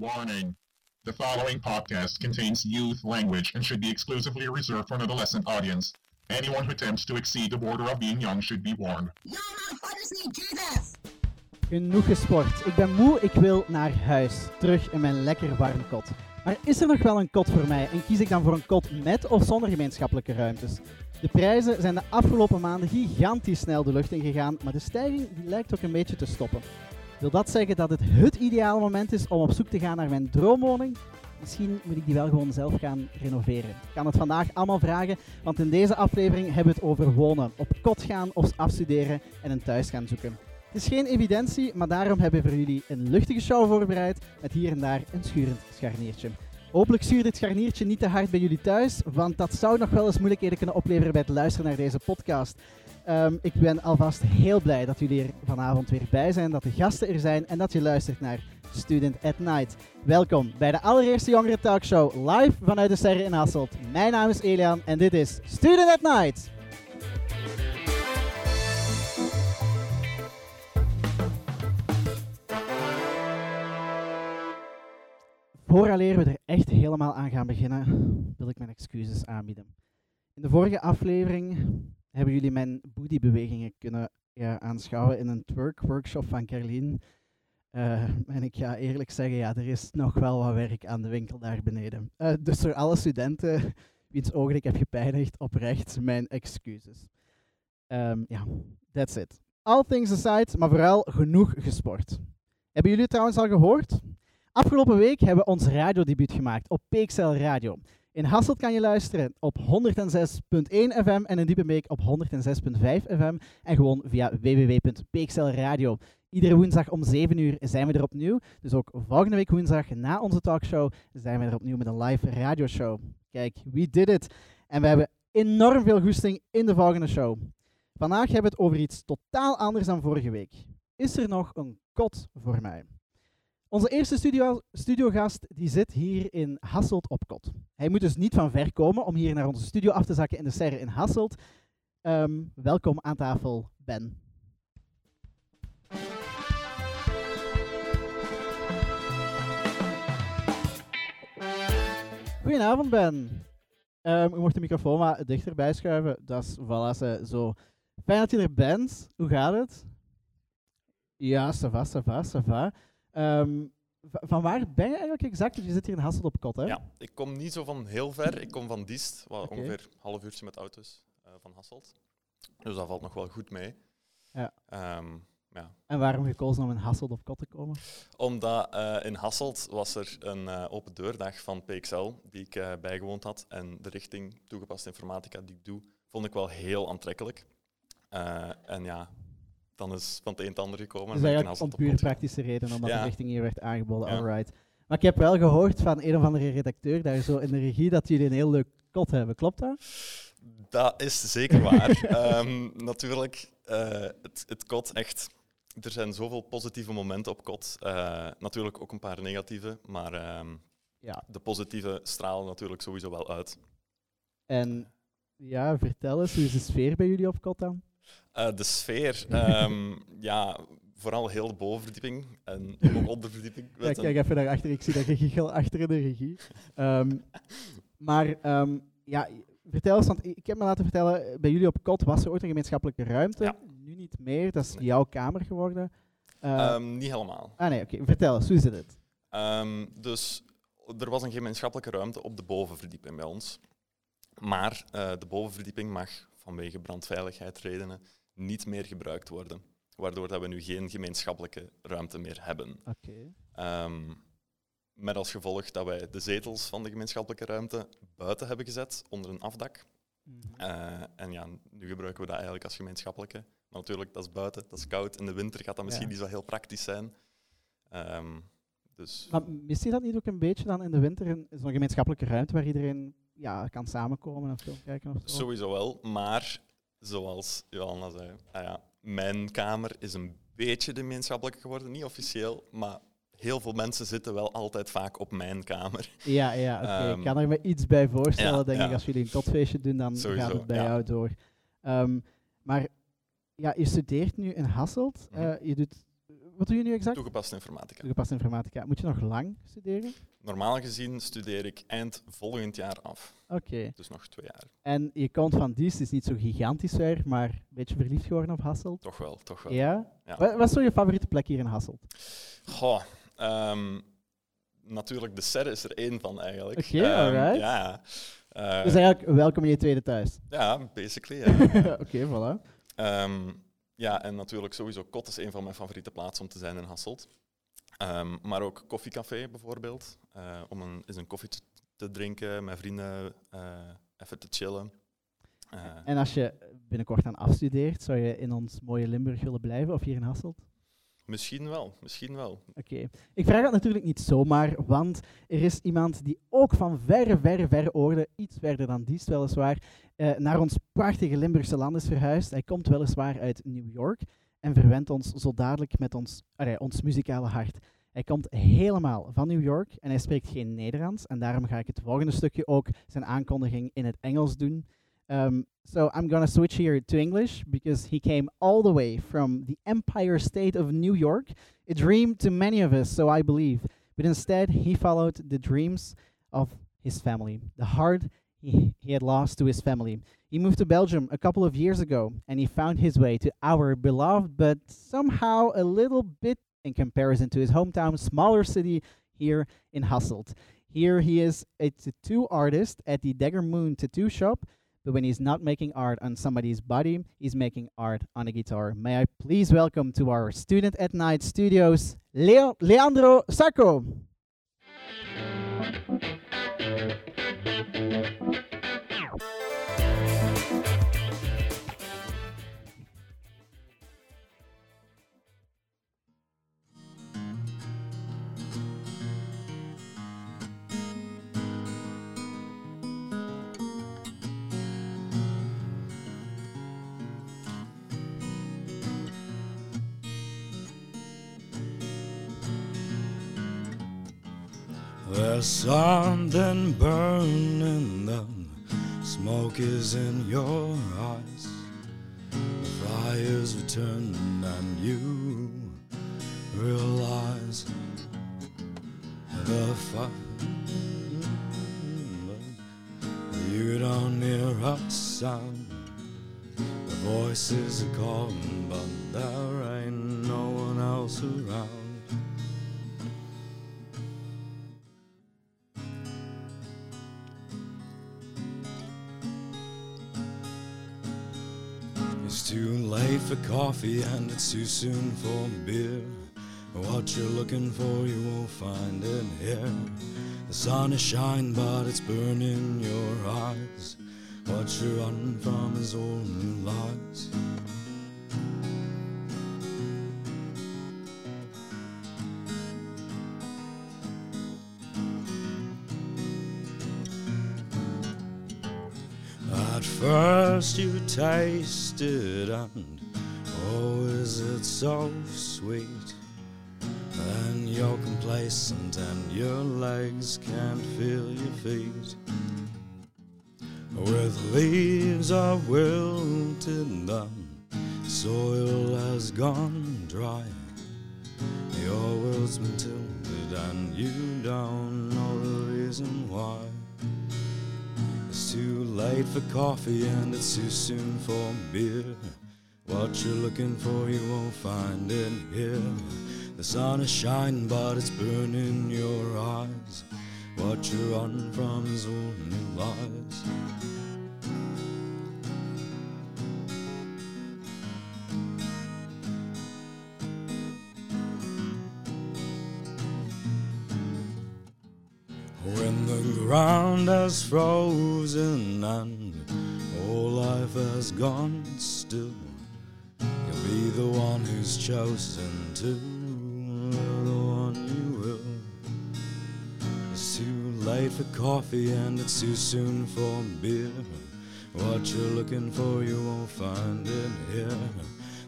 Warning. The following podcast contains youth language and should be exclusively reserved for an adolescent audience. Anyone who attempts to exceed the border of being young should be warned. No, motherfuckers need Jesus! Genoeg gesport. Ik ben moe, ik wil naar huis. Terug in mijn lekker warm kot. Maar is er nog wel een kot voor mij en kies ik dan voor een kot met of zonder gemeenschappelijke ruimtes? De prijzen zijn de afgelopen maanden gigantisch snel de lucht ingegaan, maar de stijging lijkt ook een beetje te stoppen. Wil dat zeggen dat het het ideale moment is om op zoek te gaan naar mijn droomwoning? Misschien moet ik die wel gewoon zelf gaan renoveren. Ik kan het vandaag allemaal vragen, want in deze aflevering hebben we het over wonen, op kot gaan of afstuderen en een thuis gaan zoeken. Het is geen evidentie, maar daarom hebben we voor jullie een luchtige show voorbereid met hier en daar een schurend scharniertje. Hopelijk stuurt dit scharniertje niet te hard bij jullie thuis, want dat zou nog wel eens moeilijkheden kunnen opleveren bij het luisteren naar deze podcast. Ehm, ik ben alvast heel blij dat jullie er vanavond weer bij zijn, dat de gasten er zijn en dat je luistert naar Student at Night. Welkom bij de allereerste jongere talkshow live vanuit de Serre in Hasselt. Mijn naam is Elian en dit is Student at Night. Vooraleer we er echt helemaal aan gaan beginnen, wil ik mijn excuses aanbieden. In de vorige aflevering hebben jullie mijn booty-bewegingen kunnen ja, aanschouwen in een twerk-workshop van Carlien. Eh, en ik ga eerlijk zeggen, ja, er is nog wel wat werk aan de winkel daar beneden. Eh, dus voor alle studenten wiens ogen ik heb gepijnigd, oprecht mijn excuses. Ehm, ja, that's it. All things aside, maar vooral genoeg gesport. Hebben jullie trouwens al gehoord? Afgelopen week hebben we ons radiodebuut gemaakt op PXL Radio. In Hasselt kan je luisteren op 106.1 FM en in Diepenbeek op 106.5 FM en gewoon via www.pxlradio. Iedere woensdag om 7 uur zijn we er opnieuw. Dus ook volgende week woensdag na onze talkshow zijn we er opnieuw met een live radioshow. Kijk, we did it. En we hebben enorm veel goesting in de volgende show. Vandaag hebben we het over iets totaal anders dan vorige week. Is er nog een kot voor mij? Onze eerste studio, studiogast die zit hier in Hasselt op kot. Hij moet dus niet van ver komen om hier naar onze studio af te zakken in de Serre in Hasselt. Ehm, welkom aan tafel, Ben. Goedenavond, Ben. Um, u mocht de microfoon maar dichterbij schuiven. Dat is voilà, zo. Fijn dat je er bent. Hoe gaat het? Ja, ça va, ça va, ça va. V- van waar ben je eigenlijk exact? Je zit hier in Hasselt op kot, hè? Ja, ik kom niet zo van heel ver. Ik kom van Diest, wat ongeveer een half uurtje met auto's eh, van Hasselt. Dus dat valt nog wel goed mee. Ja. Ehm, ja. En waarom gekozen om in Hasselt op kot te komen? Omdat eh, in Hasselt was er een eh, open deurdag van PXL die ik bijgewoond had. En de richting toegepaste informatica die ik doe, vond ik wel heel aantrekkelijk. En ja, dan is van het een het ander gekomen. Dus eigenlijk om puur praktische reden, omdat de richting hier werd aangeboden. Ja. Alright. Maar ik heb wel gehoord van een of andere redacteur daar zo in de regie dat jullie een heel leuk kot hebben. Klopt dat? Dat is zeker waar. Ehm, natuurlijk, eh, het, het kot echt. Er zijn zoveel positieve momenten op kot. Eh, natuurlijk ook een paar negatieve, maar ehm, Ja. de positieve stralen natuurlijk sowieso wel uit. En ja, vertel eens, hoe is de sfeer bij jullie op kot dan? Eh, de sfeer, ehm, ja, vooral heel de bovenverdieping en ook onderverdieping. Ja, kijk even naar achter, ik zie dat giegel achter in de regie. Ehm, maar ehm, ja, vertel eens, want ik heb me laten vertellen, bij jullie op kot was er ooit een gemeenschappelijke ruimte. Ja. Nu niet meer, dat is Nee. jouw kamer geworden. Eh, niet helemaal. ah nee, oké, vertel eens, hoe zit het? Dus er was een gemeenschappelijke ruimte op de bovenverdieping bij ons. Maar eh, de bovenverdieping mag vanwege brandveiligheidsredenen niet meer gebruikt worden. Waardoor dat we nu geen gemeenschappelijke ruimte meer hebben. Ehm, met als gevolg dat wij de zetels van de gemeenschappelijke ruimte buiten hebben gezet, onder een afdak. Mhm. Eh, en ja, nu gebruiken we dat eigenlijk als gemeenschappelijke. Maar natuurlijk, dat is buiten, dat is koud. In de winter gaat dat misschien Ja. niet zo heel praktisch zijn. Ehm, dus Maar mist je dat niet ook een beetje dan in de winter, in zo'n gemeenschappelijke ruimte waar iedereen ja, kan samenkomen en film kijken of zo? Sowieso wel, maar zoals Johanna zei, ah ja, mijn kamer is een beetje de gemeenschappelijke geworden. Niet officieel, maar heel veel mensen zitten wel altijd vaak op mijn kamer. Ja, ja oké. ik Ehm, kan er me iets bij voorstellen, ja, denk ik. Als jullie een kotfeestje doen, dan Sowieso, gaat het bij ja. jou door. Ehm, maar ja, je studeert nu in Hasselt. Mhm. Eh, je doet wat doe je nu exact? Toegepaste informatica. Toegepaste informatica. Moet je nog lang studeren? Normaal gezien studeer ik eind volgend jaar af. Oké. Dus nog twee jaar. En je komt van Diest, is niet zo gigantisch ver, maar een beetje verliefd geworden op Hasselt. Toch wel, toch wel. Ja? Ja. Wat, wat is zo je favoriete plek hier in Hasselt? Goh, ehm, natuurlijk, de serre is er één van eigenlijk. Oké, Ehm, alright. Ja, Eh, dus eigenlijk welkom in je tweede thuis. ja, basically. Ja. Oké, voilà. Ehm, ja, en natuurlijk sowieso Kot is een van mijn favoriete plaatsen om te zijn in Hasselt. Ehm, maar ook koffiecafé bijvoorbeeld, eh, om een, eens een koffie te, drinken, met vrienden eh, even te chillen. Eh, En als je binnenkort aan afstudeert, zou je in ons mooie Limburg willen blijven of hier in Hasselt? Misschien wel, misschien wel. Oké. Ik vraag dat natuurlijk niet zomaar, want er is iemand die ook van verre, verre, verre oorden, iets verder dan Diest weliswaar, eh, naar ons prachtige Limburgse land is verhuisd. Hij komt weliswaar uit New York en verwendt ons zo dadelijk met ons, ons muzikale hart. Hij komt helemaal van New York en hij spreekt geen Nederlands. En daarom ga ik het volgende stukje ook zijn aankondiging in het Engels doen. Um, so I'm gonna switch here to English because he came all the way from the Empire State of New York, a dream to many of us, so I believe. But instead, he followed the dreams of his family, the heart he, he had lost to his family. He moved to Belgium a couple of years ago and he found his way to our beloved, but somehow a little bit in comparison to his hometown, smaller city here in Hasselt. Here he is a tattoo artist at the Dagger Moon Tattoo Shop, but when he's not making art on somebody's body, he's making art on a guitar. May I please welcome to our Student at Night studios, Leo Leandro Sacco. There's something burning, the smoke is in your eyes. The fire's returned, and you realize the fire. You don't hear a sound. The voices are calling, but there coffee and it's too soon for beer. What you're looking for, you won't find it here. The sun is shining, but it's burning your eyes. What you're running from is new lies. At first you tasted and is it so sweet. And you're complacent and your legs can't feel your feet. With leaves of wilted the soil has gone dry. Your world's been tilted and you don't know the reason why. It's too late for coffee and it's too soon for beer. What you're looking for, you won't find it here. The sun is shining, but it's burning your eyes. What you're running from is new lies. When the ground has frozen and all life has gone still, who's chosen to, the one you will. It's too late for coffee and it's too soon for beer. What you're looking for, you won't find it here.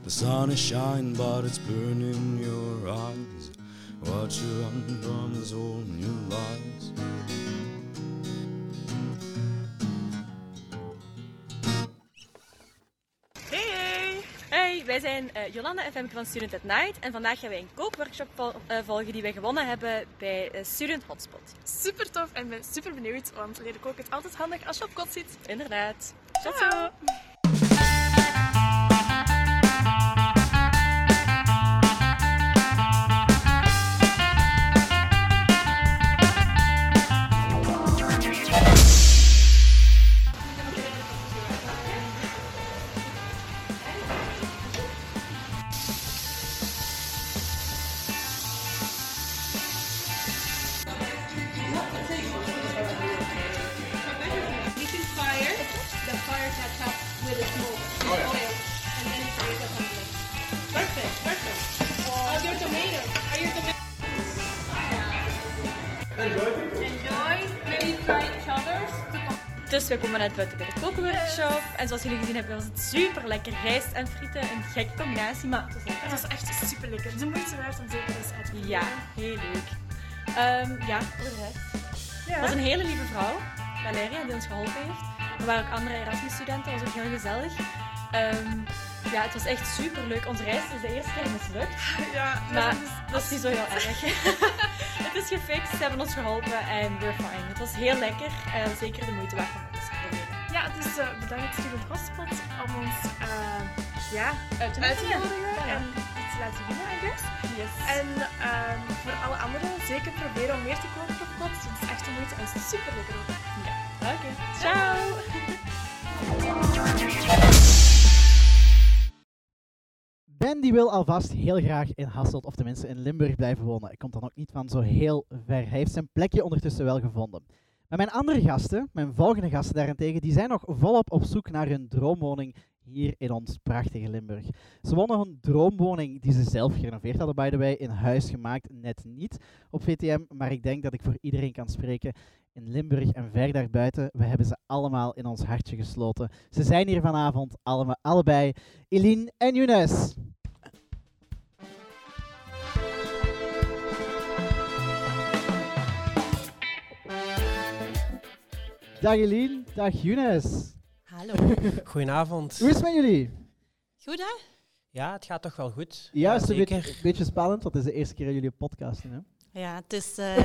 The sun is shining, but it's burning your eyes. What you're running from is all new lies. Wij zijn eh, Jolanda en Femke van Student at Night. En vandaag gaan wij een kookworkshop vol- eh, volgen die wij gewonnen hebben bij eh, Student Hotspot. Super tof en ben super benieuwd, want leren koken is altijd handig als je op kot zit. Inderdaad. Tot Ciao. zo! Dus we komen net buiten bij de kookworkshop. En zoals jullie gezien hebben was het super lekker. Rijst en frieten, een gekke combinatie, maar het was lekker. Het was echt super lekker. De moeite waard om zeker eens uit te proberen. Ja, heel leuk. Ehm, ja, voor de rest. Ja. Het was een hele lieve vrouw, Valeria, die ons geholpen heeft. Er waren ook andere Erasmus-studenten, was ook heel gezellig. Ehm, ja, het was echt super leuk. Onze reis is de eerste keer mislukt, Ja, maar dus- dat is niet zo heel erg. het is gefixt, ze hebben ons geholpen en we're fine. Het was heel lekker en zeker de moeite waard Ja, dus eh, bedankt Student Hotspot om ons eh, ja, Uit te nodigen. Ja. en iets te laten winnen, I guess. Yes. En ehm, voor alle anderen, zeker proberen om meer te koken op kot. Het is echt de moeite en super lekker ook. Oké, ciao! Ben die wil alvast heel graag in Hasselt, of tenminste in Limburg blijven wonen. Hij komt dan ook niet van zo heel ver. Hij heeft zijn plekje ondertussen wel gevonden. Mijn andere gasten, mijn volgende gasten daarentegen, die zijn nog volop op zoek naar hun droomwoning hier in ons prachtige Limburg. Ze wonnen hun droomwoning, die ze zelf gerenoveerd hadden, by the way, in huis gemaakt, net niet op VTM. Maar ik denk dat ik voor iedereen kan spreken. In Limburg en ver daarbuiten, we hebben ze allemaal in ons hartje gesloten. Ze zijn hier vanavond, allebei, Eline en Younes. Dag Eline, dag Younes. Hallo. Goedenavond. Hoe is het met jullie? Goed hè? Ja, het gaat toch wel goed. Ja, het is een zeker. beetje, een beetje spannend, want het is de eerste keer dat jullie podcasten. Hè? Ja, het is eh,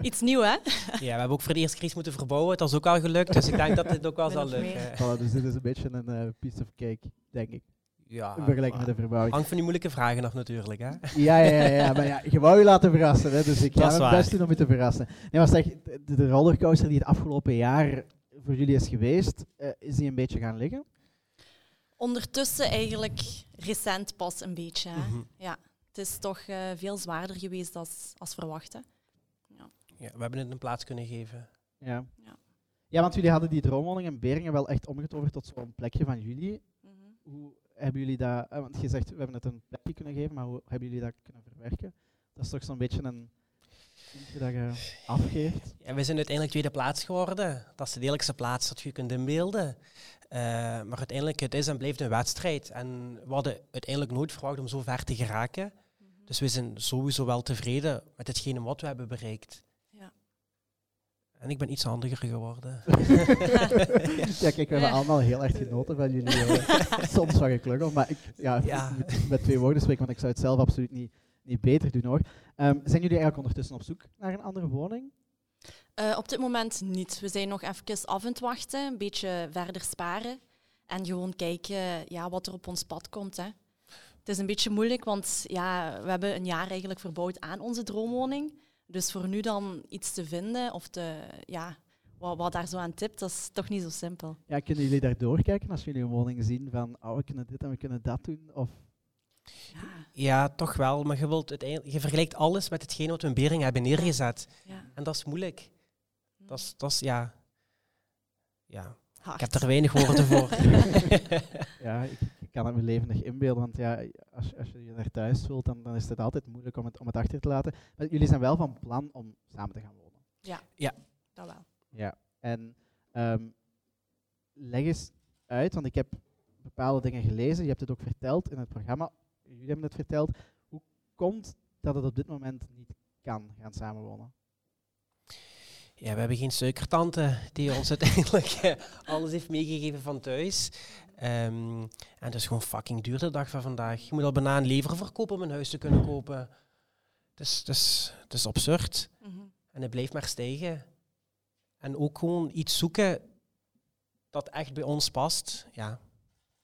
iets nieuws hè? Ja, we hebben ook voor de eerste keer iets moeten verbouwen. Het was ook al gelukt, dus ik denk dat dit ook wel zal lukken. Voilà, dus dit is een beetje een eh, piece of cake, denk ik. Ja, In vergelijking met de verbouwing. hangt van die moeilijke vragen af natuurlijk. Hè? Ja, ja, ja, ja, maar ja, je wou je laten verrassen, hè, dus ik ga mijn waar. best doen om je te verrassen. Nee, maar zeg, de, de rollercoaster die het afgelopen jaar voor jullie is geweest, eh, is die een beetje gaan liggen? Ondertussen eigenlijk recent pas een beetje. Hè? Mhm. Ja, het is toch eh, veel zwaarder geweest als, als verwacht. Hè? Ja, we hebben het een plaats kunnen geven. Ja. Ja. Ja, want jullie hadden die droomwoning in Beringen wel echt omgetoverd tot zo'n plekje van jullie. Mhm. Hoe hebben jullie dat, eh, want je zegt we hebben het een plekje kunnen geven, maar hoe hebben jullie dat kunnen verwerken? Dat is toch zo'n beetje een puntje dat je afgeeft? Ja, we zijn uiteindelijk tweede plaats geworden. Dat is de lelijkste plaats dat je kunt inbeelden. Eh, maar uiteindelijk, het is en blijft een wedstrijd. En we hadden uiteindelijk nooit verwacht om zo ver te geraken. Dus we zijn sowieso wel tevreden met hetgene wat we hebben bereikt. En ik ben iets handiger geworden. ja, kijk, we hebben Ja. allemaal heel erg genoten van jullie. eh, soms van geklungel, maar ik ja, Ja. ik moet met twee woorden spreken, want ik zou het zelf absoluut niet, niet beter doen hoor. Ehm, zijn jullie eigenlijk ondertussen op zoek naar een andere woning? Eh, op dit moment niet. We zijn nog even af het wachten, een beetje verder sparen en gewoon kijken ja, wat er op ons pad komt. Hè. Het is een beetje moeilijk, want ja, we hebben een jaar eigenlijk verbouwd aan onze droomwoning. Dus voor nu dan iets te vinden of te, ja, wat, wat daar zo aan tipt, dat is toch niet zo simpel. Ja, kunnen jullie daar doorkijken als jullie een woning zien van oh, we kunnen dit en we kunnen dat doen? Of Ja, Ja, toch wel. Maar je, wilt uiteindelijk, je vergelijkt alles met hetgeen wat we in Bering hebben neergezet. ja. En dat is moeilijk. Dat is, dat is ja... Ja, Hard. ik heb er weinig woorden voor. ja, ik, ik kan het me levendig inbeelden, want ja, als, als je je daar thuis voelt, dan, dan is het altijd moeilijk om het, om het achter te laten. Maar jullie zijn wel van plan om samen te gaan wonen. Dat wel. Ja, en ehm, leg eens uit, want ik heb bepaalde dingen gelezen. Je hebt het ook verteld in het programma. Jullie hebben het verteld. Hoe komt dat het op dit moment niet kan gaan samenwonen? Ja, we hebben geen suikertante die ons uiteindelijk eh, alles heeft meegegeven van thuis. Ehm, en het is gewoon fucking duur de dag van vandaag. Je moet al bijna een lever verkopen om een huis te kunnen kopen. Het is, het is, het is absurd. Mhm. En het blijft maar stijgen. En ook gewoon iets zoeken dat echt bij ons past. Ja,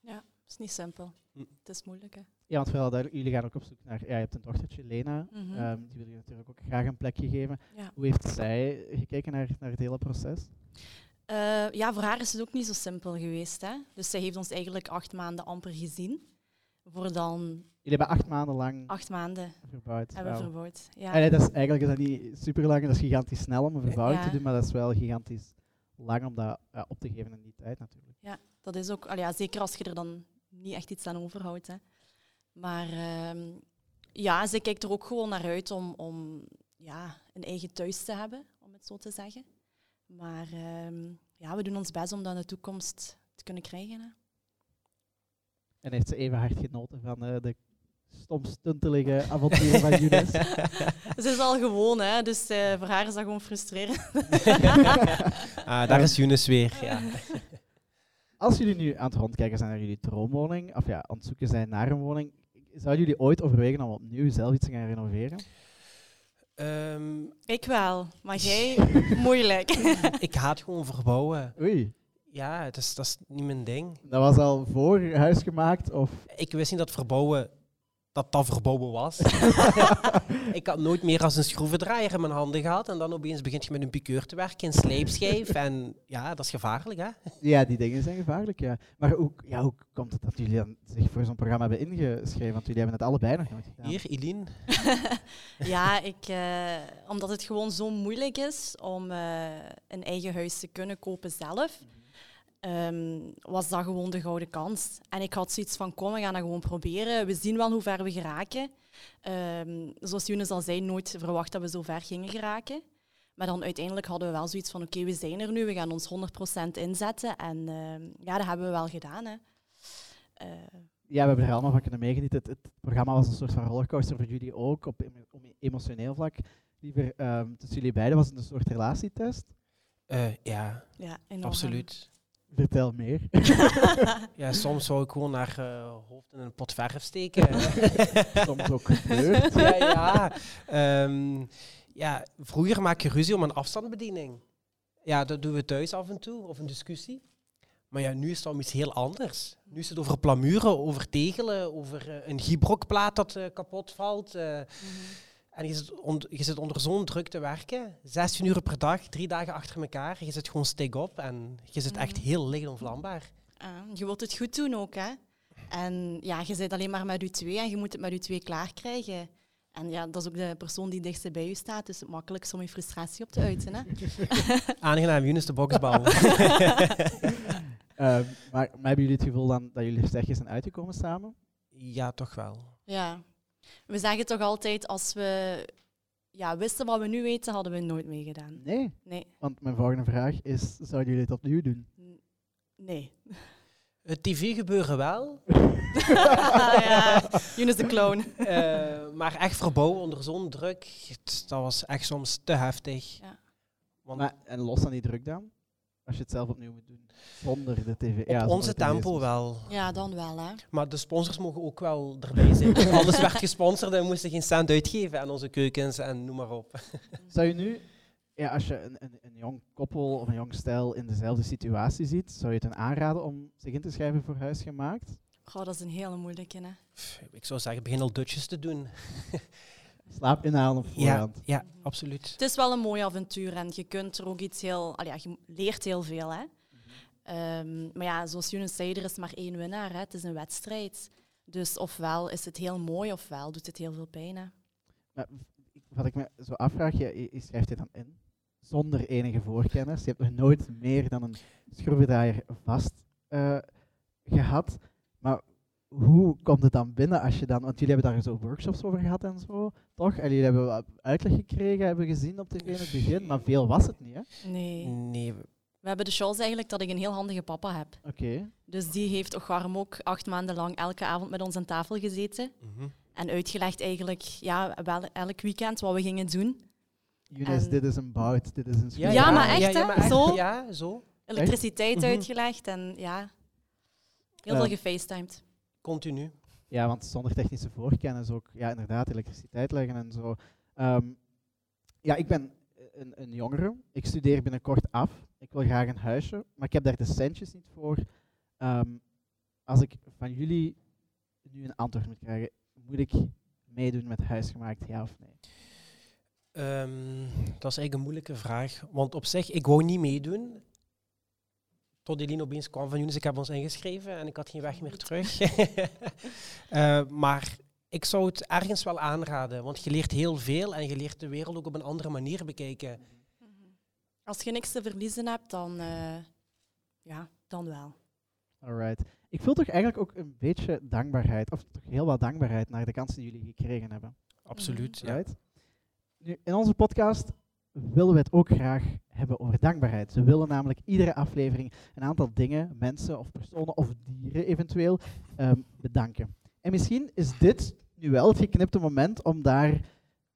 Ja, het is niet simpel. Hm. Het is moeilijk, hè. Ja, want vooral duidelijk, jullie gaan ook op zoek naar... Ja, je hebt een dochtertje, Lena. Mhm. Ehm, die wil je natuurlijk ook graag een plekje geven. Ja. Hoe heeft zij gekeken naar, naar het hele proces? Eh, ja, voor haar is het ook niet zo simpel geweest. Hè? Dus zij heeft ons eigenlijk acht maanden amper gezien. Voor dan Jullie hebben acht maanden lang acht maanden verbouwd. hebben verbouwd. Ja. En, dat is, eigenlijk is dat niet super lang, dat is gigantisch snel om een verbouwing Ja. te doen, maar dat is wel gigantisch lang om dat ja, op te geven in die tijd natuurlijk. Ja, dat is ook, allee, ja, zeker als je er dan niet echt iets aan overhoudt. Hè. Maar ehm, ja, ze kijkt er ook gewoon naar uit om, om ja, een eigen thuis te hebben, om het zo te zeggen. Maar ehm, ja, we doen ons best om dat in de toekomst te kunnen krijgen. Hè. En heeft ze even hard genoten van eh, de stomstuntelige avonturen van Younes? Ze is al gewoon, hè, dus eh, voor haar is dat gewoon frustrerend. ah, daar is Younes weer. Ja. Als jullie nu aan het rondkijken zijn naar jullie droomwoning, of ja, aan het zoeken zijn naar een woning, zouden jullie ooit overwegen om opnieuw zelf iets te gaan renoveren? Ehm, Ik wel, maar jij moeilijk. ik haat gewoon verbouwen. Oei, Ja, het is, dat is niet mijn ding. dat was al voor huis gemaakt of... Ik wist niet dat verbouwen dat dat verbouwen was. ik had nooit meer als een schroevendraaier in mijn handen gehad. En dan opeens begint je met een piqueur te werken, een sleepschijf. En ja, dat is gevaarlijk, hè? Ja, die dingen zijn gevaarlijk, ja. Maar hoe, ja, hoe komt het dat jullie dan zich voor zo'n programma hebben ingeschreven? Want jullie hebben het allebei nog nooit gedaan. Hier, Eline. ja, ik, eh, omdat het gewoon zo moeilijk is om eh, een eigen huis te kunnen kopen zelf, ehm, was dat gewoon de gouden kans. En ik had zoiets van, kom, we gaan dat gewoon proberen. We zien wel hoe ver we geraken. Ehm, zoals Younes al zei, nooit verwacht dat we zo ver gingen geraken. Maar dan uiteindelijk hadden we wel zoiets van, oké, we zijn er nu, we gaan ons 100% inzetten. En ehm, ja, dat hebben we wel gedaan. Hè. Eh, Ja, we hebben er allemaal van kunnen meegenieten. Het, het programma was een soort van rollercoaster voor jullie ook, op emo- op emotioneel vlak. Liever, ehm, tussen jullie beiden was het een soort relatietest. Eh, ja, ja, absoluut. Vertel meer. Ja, soms zou ik gewoon naar eh, hoofd in een pot verf steken. Soms ook gebeurd. ja, ja. Ehm, ja, vroeger maak je ruzie om een afstandsbediening. Ja, dat doen we thuis af en toe, of een discussie. Maar ja, nu is het al iets heel anders. Nu is het over plamuren, over tegelen, over eh, een gibrokplaat dat eh, kapot valt. eh. En je zit, on- je zit onder zo'n druk te werken, 16 uur per dag, drie dagen achter elkaar. Je zit gewoon stik op en je zit echt heel licht onvlambaar. Ah, je wilt het goed doen ook, hè? En ja, je zit alleen maar met je twee en je moet het met je twee klaarkrijgen. En ja, dat is ook de persoon die dichtst bij je staat, dus het makkelijkst om je frustratie op te uiten. Hè? Aangenaam, Younes de boksbal. Ehm, maar, maar hebben jullie het gevoel dan dat jullie er sterkjes zijn uitgekomen samen? ja, toch wel. ja. We zeggen toch altijd, als we ja, wisten wat we nu weten, hadden we het nooit meegedaan. Nee, Nee, want mijn volgende vraag is, zouden jullie het opnieuw doen? nee. Het tv-gebeuren wel, ja, Younes de clown. eh, maar echt verbouwen onder zo'n druk, het- dat was echt soms te heftig. Ja. Want Maar, en los van die druk dan? Als je het zelf opnieuw moet doen, zonder de tv. op ja, onze tempo wel. Ja, dan wel, hè. Maar de sponsors mogen ook wel erbij zijn. Alles werd gesponsord en we moesten geen cent uitgeven aan onze keukens en noem maar op. Zou je nu, ja, als je een, een, een jong koppel of een jong stel in dezelfde situatie ziet, zou je het hen aanraden om zich in te schrijven voor huisgemaakt? Goh, dat is een hele moeilijke, hè. Pff, Ik zou zeggen, begin al dutjes te doen. Slaap inhalen op Ja, voorhand. ja, absoluut. Het is wel een mooi avontuur en je kunt er ook iets heel... ja, je leert heel veel, hè. Ehm, maar ja, zoals Younes zei, er is maar één winnaar. Hè. Het is een wedstrijd. Dus ofwel is het heel mooi, ofwel doet het heel veel pijn. Hè. Maar ik- wat ik me zo afvraag, je, je- je schrijft dit dan in zonder enige voorkennis. Je hebt nog nooit meer dan een schroevendraaier vast eh, gehad. Maar hoe komt het dan binnen als je dan, want jullie hebben daar zo workshops over gehad en zo, toch? En jullie hebben wat uitleg gekregen, hebben gezien op tv in het begin, maar veel was het niet, hè? Nee. Nee, We hebben de chance eigenlijk dat ik een heel handige papa heb. Oké. Dus die heeft Ocharm ook acht maanden lang elke avond met ons aan tafel gezeten. Mhm. En uitgelegd eigenlijk ja, wel, elk weekend wat we gingen doen. Younes, En- dit is een bout, dit is een Ja, Ja, maar echt, ja, ja, hè? maar echt, Zo? Ja, zo. Elektriciteit Mhm. uitgelegd en ja... Heel veel gefacetimed. Continu. Ja, want zonder technische voorkennis ook, ja, inderdaad, elektriciteit leggen en zo. Ehm, ja, ik ben een, een jongere. Ik studeer binnenkort af. Ik wil graag een huisje, maar ik heb daar de centjes niet voor. Ehm, als ik van jullie nu een antwoord moet krijgen, moet ik meedoen met huisgemaakt, ja of nee? Ehm, dat is eigenlijk een moeilijke vraag. Want op zich, ik wou niet meedoen. Tot Eline opeens kwam van Younes, ik heb ons ingeschreven en ik had geen weg meer terug. Eh, maar ik zou het ergens wel aanraden, want je leert heel veel en je leert de wereld ook op een andere manier bekijken. Als je niks te verliezen hebt, dan, eh, ja, dan wel. Alright. Ik voel toch eigenlijk ook een beetje dankbaarheid, of toch heel wat dankbaarheid naar de kansen die jullie gekregen hebben. Absoluut. Ja. Right? Nu, in onze podcast willen we het ook graag hebben over dankbaarheid. We willen namelijk iedere aflevering een aantal dingen, mensen of personen of dieren eventueel ehm, bedanken. En misschien is dit nu wel het geknipte moment om daar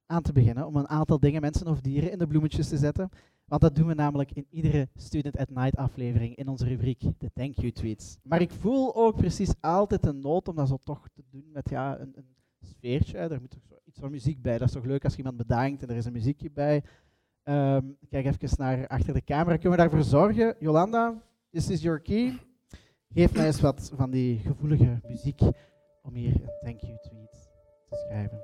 aan te beginnen, om een aantal dingen, mensen of dieren in de bloemetjes te zetten. Want dat doen we namelijk in iedere Student at Night aflevering in onze rubriek, de Thank You Tweets. Maar ik voel ook precies altijd de nood om dat zo toch te doen met ja, een, een sfeertje. Er moet toch iets van muziek bij. Dat is toch leuk als iemand bedankt en er is een muziekje bij. Ehm, kijk even naar achter de camera. Kunnen we daarvoor zorgen? Jolanda, this is your key. Geef mij eens wat van die gevoelige muziek om hier een thank you tweet te schrijven.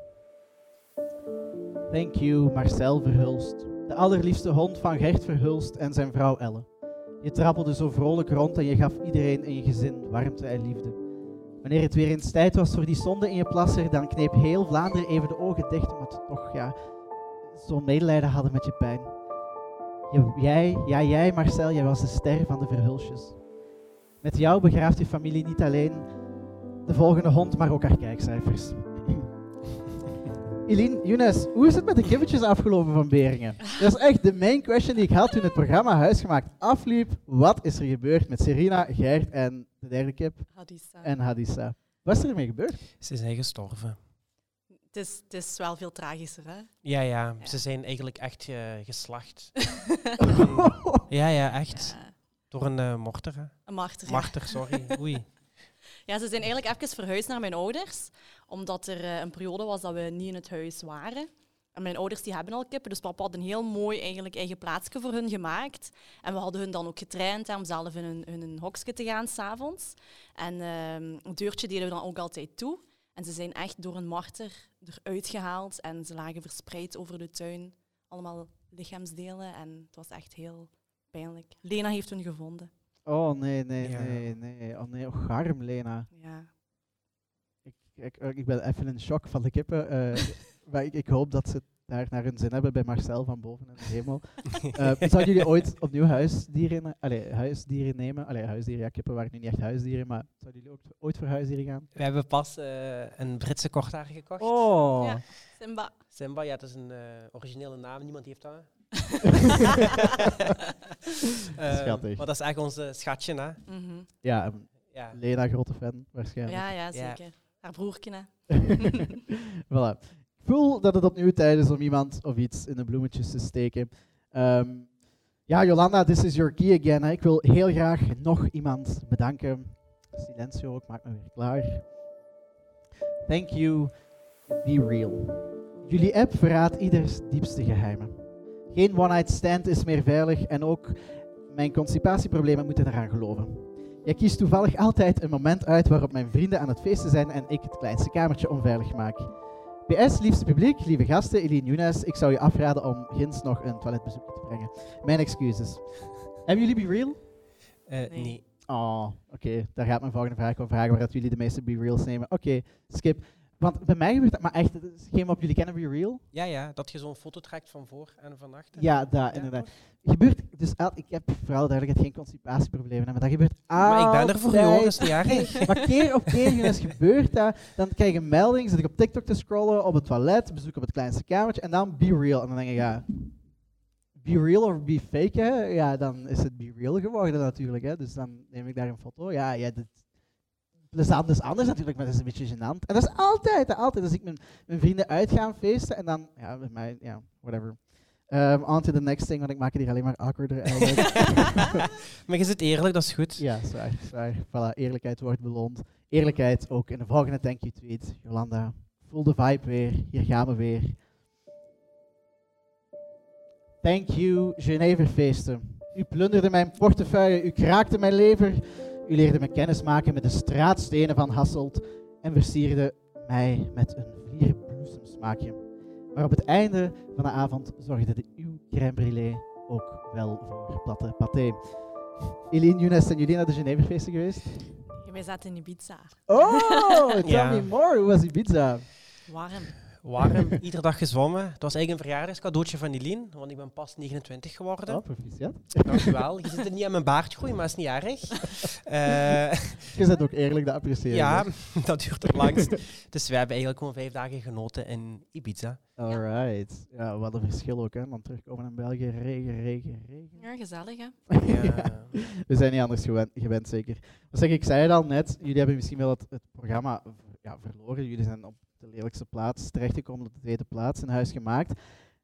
Thank you, Marcel Verhulst. De allerliefste hond van Gert Verhulst en zijn vrouw Elle. Je trappelde zo vrolijk rond en je gaf iedereen in je gezin warmte en liefde. Wanneer het weer eens tijd was voor die zonde in je plasser, dan kneep heel Vlaanderen even de ogen dicht, ze toch ja, zo'n medelijden hadden met je pijn. Je- jij, ja jij Marcel, jij was de ster van de Verhulsjes. Met jou begraaft je familie niet alleen de volgende hond, maar ook haar kijkcijfers. Eline, Younes, hoe is het met de kippetjes afgelopen van Beringen? Dat is echt de main question die ik had toen het programma Huisgemaakt afliep. Wat is er gebeurd met Serena, Gert en de derde kip? Hadissa. En Hadissa. Wat is er ermee gebeurd? Ze zijn gestorven. Het is, het is wel veel tragischer, hè? Ja, ja, ze zijn eigenlijk echt eh, geslacht. ja, ja, echt. Ja, Door een eh, morter. hè. een marter. Marter, sorry. Oei. Ja, ze zijn eigenlijk even verhuisd naar mijn ouders, omdat er eh, een periode was dat we niet in het huis waren. En mijn ouders die hebben al kippen, dus papa had een heel mooi eigenlijk eigen plaatsje voor hun gemaakt. En we hadden hun dan ook getraind hè, om zelf in hun, hun hokje te gaan s'avonds. En ehm het deurtje deden we dan ook altijd toe. En ze zijn echt door een marter eruit gehaald en ze lagen verspreid over de tuin. Allemaal lichaamsdelen en het was echt heel pijnlijk. Lena heeft hun gevonden. Oh nee, nee, Ja. nee, nee. Oh nee, oh, garm, Lena. Ja. Ik, ik, ik ben even in shock van de kippen. eh, maar ik, ik hoop dat ze daar naar hun zin hebben bij Marcel van boven in de hemel. Eh, zouden jullie ooit opnieuw huisdieren, allee, huisdieren nemen? Allee, huisdieren, ja, kippen waren nu niet echt huisdieren, maar zouden jullie ook ooit voor huisdieren gaan? We hebben pas eh, een Britse korthaar gekocht. Oh, Ja. Simba. Simba, ja, dat is een eh, originele naam. Niemand heeft dat. Schattig. Maar dat is echt onze schatje, hè. Mhm. ja, Ja. Lena, grote fan waarschijnlijk. Ja, ja, Ja. zeker. Haar broertje, hè. voilà. Voel dat het opnieuw tijd is om iemand of iets in de bloemetjes te steken. Ehm, ja, Jolanda, this is your key again. Hè. Ik wil heel graag nog iemand bedanken. Silencio, ik maak me weer klaar. Thank you, Be Real. Jullie app verraadt ieders diepste geheimen. Geen one-night stand is meer veilig en ook mijn constipatieproblemen moeten eraan geloven. Jij kiest toevallig altijd een moment uit waarop mijn vrienden aan het feesten zijn en ik het kleinste kamertje onveilig maak. PS, liefste publiek, lieve gasten, Eline Younes, ik zou je afraden om ginds nog een toiletbezoek te brengen. Mijn excuses. Hebben jullie Be Real? Eh, Nee. nee. Oh, oké. Daar gaat mijn volgende vraag over vragen waar dat jullie de meeste Be Reals nemen. Oké, skip. Want bij mij gebeurt dat, maar echt, het is geen wat jullie kennen Be Real? Ja, ja, dat je zo'n foto trekt van voor en van achter. Ja, dat inderdaad. Gebeurt, dus ik heb vooral duidelijk geen constipatieproblemen, maar dat gebeurt Maar ik ben er voor is niet erg. Maar keer op keer gebeurt dat. Dan krijg je een melding, zit ik op TikTok te scrollen, op het toilet, bezoek op het kleinste kamertje en dan be real. En dan denk ik, ja, be real of be fake, hè? Ja, dan is het be real geworden natuurlijk. Hè? Dus dan neem ik daar een foto. Ja, ja dit plezant is anders natuurlijk, maar dat is een beetje gênant. En dat is altijd, altijd. Als ik met mijn vrienden uit ga feesten en dan, ja, met mij, ja, whatever. Um, on to the next thing, want ik maak het hier alleen maar awkwarder eigenlijk. maar je zit eerlijk, dat is goed. Ja, zwaar, zwaar. Voilà, eerlijkheid wordt beloond. Eerlijkheid ook in de volgende thank you tweet. Jolanda, voel de vibe weer. Hier gaan we weer. Thank you, Geneverfeesten. U plunderde mijn portefeuille, u kraakte mijn lever. U leerde me kennis maken met de straatstenen van Hasselt en versierde mij met een vlierbloesemsmaakje. Maar op het einde van de avond zorgde de uw crème brûlée ook wel voor platte paté. Eline, Younes, zijn jullie naar de Geneverfeesten geweest? Ja, wij zaten in Ibiza. Oh, tell Ja. me more. Hoe was Ibiza? Warm. Warm, iedere dag gezwommen. Het was eigenlijk een verjaardagscadeautje van Eline, want ik ben pas 29 geworden. Oh, proficiat. Dankjewel. Je zit er niet aan mijn baard groeien, maar is niet erg. Eh, Je bent ook eerlijk, dat apprecieer ik. ja, dat duurt het langst. Dus we hebben eigenlijk gewoon vijf dagen genoten in Ibiza. Alright. Ja, wat een verschil ook, hè. Dan terugkomen in België, regen, regen, regen. Ja, gezellig hè. Ja. We zijn niet anders gewend, gewend zeker. Maar zeg, ik zei het al net, jullie hebben misschien wel het, het programma ja, verloren. Jullie zijn op de lelijkste plaats terechtgekomen, op de tweede plaats in huis gemaakt.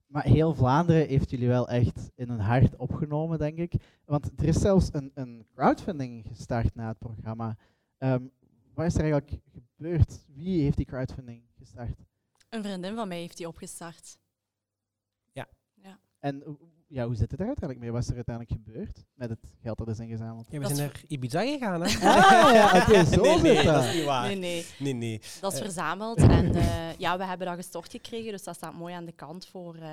Maar heel Vlaanderen heeft jullie wel echt in hun hart opgenomen, denk ik. Want er is zelfs een, een crowdfunding gestart na het programma. Ehm, wat is er eigenlijk gebeurd? Wie heeft die crowdfunding gestart? Een vriendin van mij heeft die opgestart. En hoe- ja, hoe zit het er uiteindelijk mee? Wat is er uiteindelijk gebeurd met het geld dat is ingezameld? Ja, we Dat zijn naar Ibiza gegaan, hè? Ah, ja, oké, zo nee, nee, dat. dat is niet waar. Nee, nee. Nee, nee. Dat is Eh. verzameld en eh, ja, we hebben dat gestort gekregen, dus dat staat mooi aan de kant voor eh,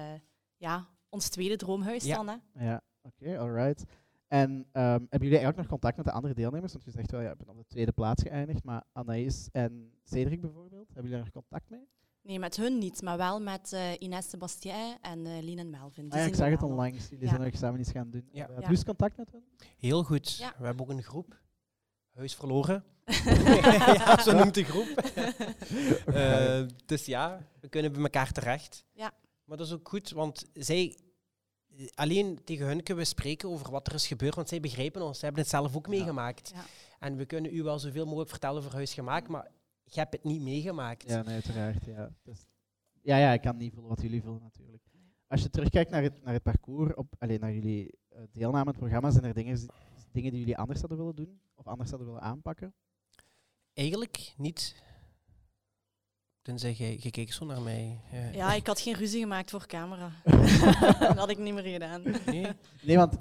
ja, ons tweede droomhuis Ja. dan. Hè. Ja, oké, alright. En ehm, hebben jullie eigenlijk nog contact met de andere deelnemers? Want je zegt wel, ja, ik ben op de tweede plaats geëindigd, maar Anaïs en Cedric bijvoorbeeld, hebben jullie daar nog contact mee? Nee, met hun niet, maar wel met eh Ines Sebastien en eh Lien en Melvin. Die Ah, ja, ik zag het nog. onlangs. Jullie Ja. zijn er samen iets gaan doen. Ja. Hoe is het contact met hen? Heel goed. Ja. We hebben ook een groep. Huis verloren. ja, zo noemt de groep. Eh, dus ja, we kunnen bij elkaar terecht. Ja. Maar dat is ook goed, want zij... Alleen tegen hun kunnen we spreken over wat er is gebeurd, want zij begrijpen ons. Zij hebben het zelf ook meegemaakt. Ja. En we kunnen u wel zoveel mogelijk vertellen over huis gemaakt, maar je hebt het niet meegemaakt. Ja, nee, uiteraard. Ja. Dus, ja, ja, ik kan niet voelen wat jullie voelen natuurlijk. Als je terugkijkt naar het, naar het parcours, op, alleen naar jullie eh, deelname aan het programma, zijn er dingen, dingen die jullie anders hadden willen doen? Of anders hadden willen aanpakken? Eigenlijk niet. Tenzij jij, je keek zo naar mij. Eh, Ja, ik had geen ruzie gemaakt voor camera. dat had ik niet meer gedaan. Nee? Nee, want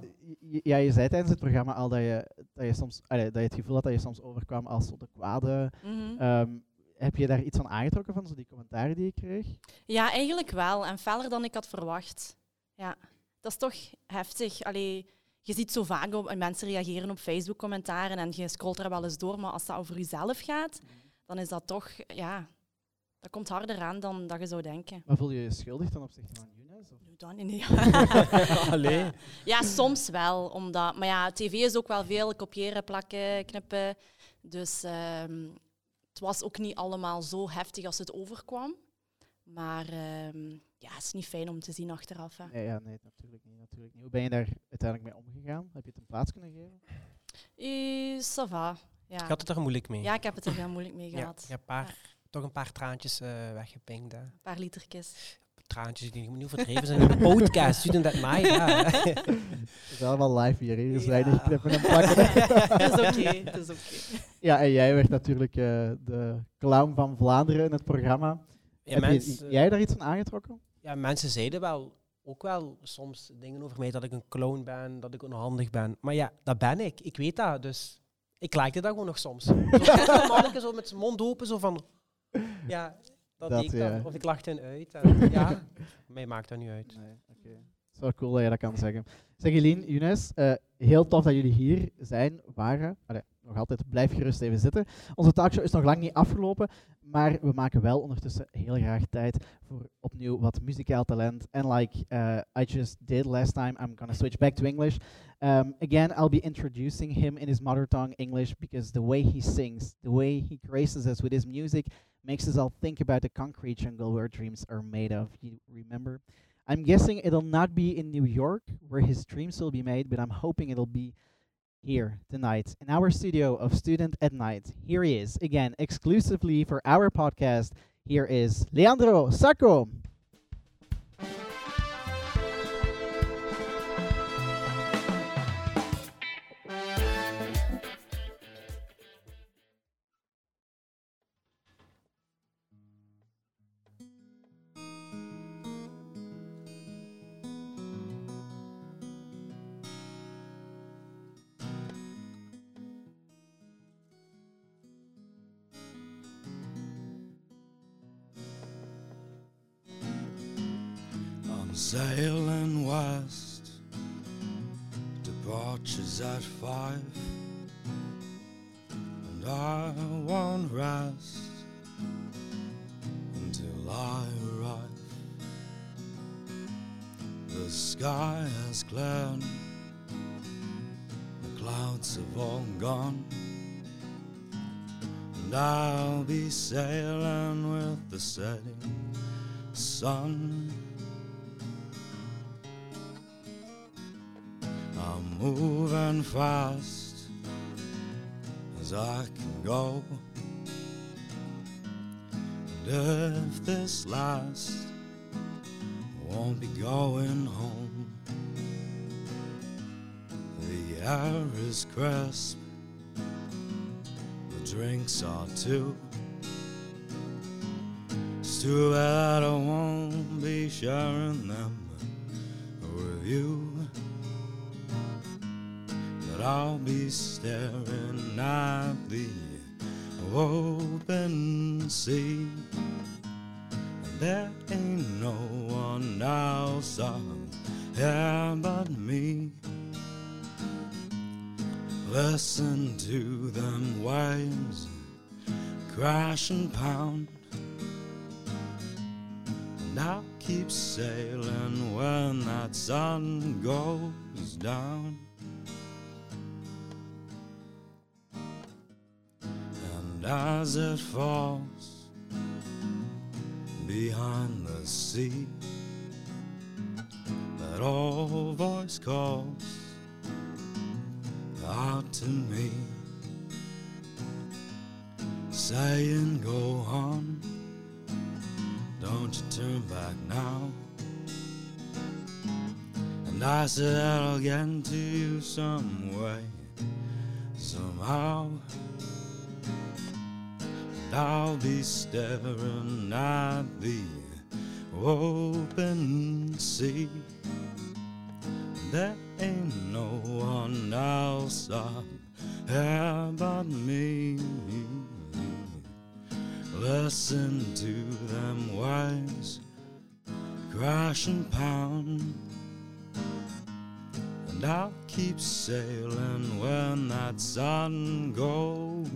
ja, je zei tijdens het programma al dat je, dat je, soms, allee, dat je het gevoel had dat je soms overkwam als zo de kwade. Mhm. Ehm, heb je daar iets van aangetrokken van zo die commentaren die je kreeg? Ja, eigenlijk wel. En feller dan ik had verwacht. Ja, dat is toch heftig. Allee, je ziet zo vaak op, en mensen reageren op Facebook-commentaren en je scrolt er wel eens door, maar als dat over jezelf gaat, dan is dat toch, ja, dat komt harder aan dan dat je zou denken. Maar voel je je schuldig ten opzichte van Younes? Of? Doe dat niet, nee. Allee. Ja, soms wel. Omdat, maar ja, tv is ook wel veel kopiëren, plakken, knippen. Dus ehm, het was ook niet allemaal zo heftig als het overkwam. Maar ehm, ja, het is niet fijn om te zien achteraf. Hè. Nee, ja, nee, natuurlijk niet, natuurlijk niet. Hoe ben je daar uiteindelijk mee omgegaan? Heb je het een plaats kunnen geven? Eh, ça va. Ja. had het er moeilijk mee. ja, ik heb het er heel moeilijk mee Ja, gehad. hebt een paar, toch een paar traantjes eh weggepinkt. Hè. Een paar litertjes. Traantjes die niet overdreven zijn in de podcast. You that mij. Ja. Het is allemaal live hier, hier is Ja. weinig knippen en plakken. Het is oké, het is oké. ja, en jij werd natuurlijk eh, de clown van Vlaanderen in het programma. Ja, Heb je- jij daar iets van aangetrokken? ja, mensen zeiden wel ook wel soms dingen over mij dat ik een clown ben, dat ik onhandig ben. Maar ja, dat ben ik. Ik weet dat. Dus ik likte dat gewoon nog soms. Zo, een zo met zijn mond open, zo van. Ja, dat, Dat, deed ik dan. ja. Of ik lachte hen uit. En, ja, mij maakt dat niet uit. Nee, oké. Het is wel cool dat je dat kan zeggen. Zeg Eline, Younes, eh, heel tof dat jullie hier zijn, waren. Allee, nog altijd, blijf gerust even zitten. Onze talkshow is nog lang niet afgelopen, maar we maken wel ondertussen heel graag tijd voor opnieuw wat muzikaal talent. En like uh, I just did last time, I'm gonna switch back to English. Um, again, I'll be introducing him in his mother tongue English because the way he sings, the way he graces us with his music, makes us all think about the concrete jungle where dreams are made of. You remember? I'm guessing it'll not be in New York where his dreams will be made, but I'm hoping it'll be here tonight in our studio of Student at Night. Here he is again, exclusively for our podcast. Here is Leandro Sacco. Sailing west, departures at five, and I won't rest until I arrive. The sky has cleared, the clouds have all gone, and I'll be sailing with the setting sun. Moving fast as I can go. And if this lasts, I won't be going home. The air is crisp, the drinks are too. It's too bad I won't be sharing them with you. But I'll be staring at the open sea. And there ain't no one else out here but me. Listen to them waves crash and pound. And I'll keep sailing when that sun goes down. As it falls behind the sea, that old voice calls out to me, saying, Go on, don't you turn back now. And I said, I'll get to you some way, somehow. And I'll be staring at the open sea. There ain't no one else here but me. Listen to them waves crash and pound. And I'll keep sailing when that sun goes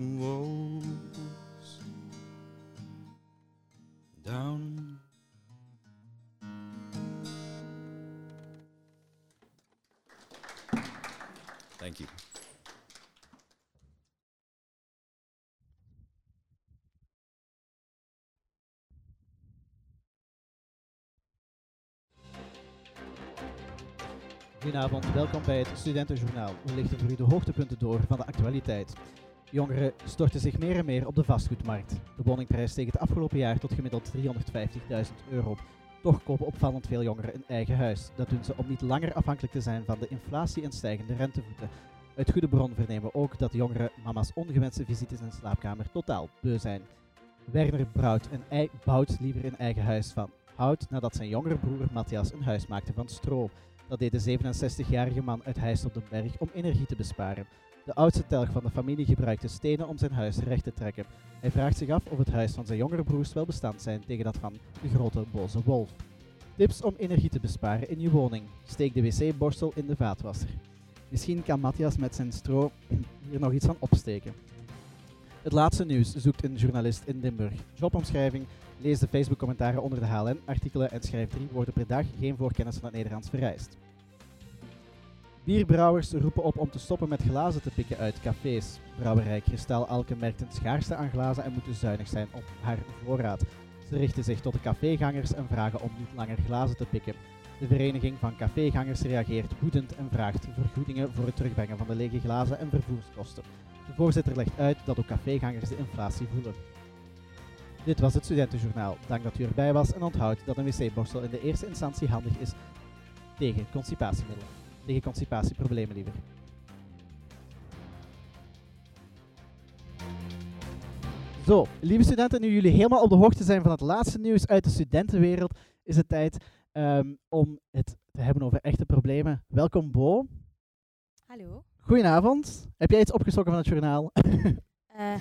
Thank. Goedenavond, welkom bij het Studentenjournaal. We lichten voor u de hoogtepunten door van de actualiteit. Jongeren storten zich meer en meer op de vastgoedmarkt. De woningprijs steeg het afgelopen jaar tot gemiddeld 350.000 euro. Toch kopen opvallend veel jongeren een eigen huis. Dat doen ze om niet langer afhankelijk te zijn van de inflatie en stijgende rentevoeten. Uit goede bron vernemen we ook dat jongeren mama's ongewenste visites in de slaapkamer totaal beu zijn. Werner Brout een ei bouwt liever een eigen huis van hout nadat zijn jongere broer Matthias een huis maakte van stro. Dat deed de 67-jarige man uit Heist op den Berg om energie te besparen. De oudste telg van de familie gebruikte stenen om zijn huis recht te trekken. Hij vraagt zich af of het huis van zijn jongere broers wel bestand zijn tegen dat van de grote boze wolf. Tips om energie te besparen in je woning. Steek de wc-borstel in de vaatwasser. Misschien kan Matthias met zijn stro hier nog iets van opsteken. Het laatste nieuws zoekt een journalist in Limburg. Jobomschrijving. Lees de Facebook-commentaren onder de HLN-artikelen en schrijf drie woorden per dag. Geen voorkennis van het Nederlands vereist. Bierbrouwers roepen op om te stoppen met glazen te pikken uit cafés. Brouwerij Kristal Alke merkt een schaarste aan glazen en moet dus zuinig zijn op haar voorraad. Ze richten zich tot de cafégangers en vragen om niet langer glazen te pikken. De Vereniging van Cafégangers reageert woedend en vraagt vergoedingen voor het terugbrengen van de lege glazen en vervoerskosten. De voorzitter legt uit dat ook cafégangers de inflatie voelen. Dit was het Studentenjournaal. Dank dat u erbij was en onthoud dat een wc-borstel in de eerste instantie handig is tegen constipatiemiddelen. Tegen constipatieproblemen liever. Zo, lieve studenten, nu jullie helemaal op de hoogte zijn van het laatste nieuws uit de studentenwereld, is het tijd ehm, om het te hebben over echte problemen. Welkom Bo. Hallo. Goedenavond. Heb jij iets opgestoken van het journaal? Eh,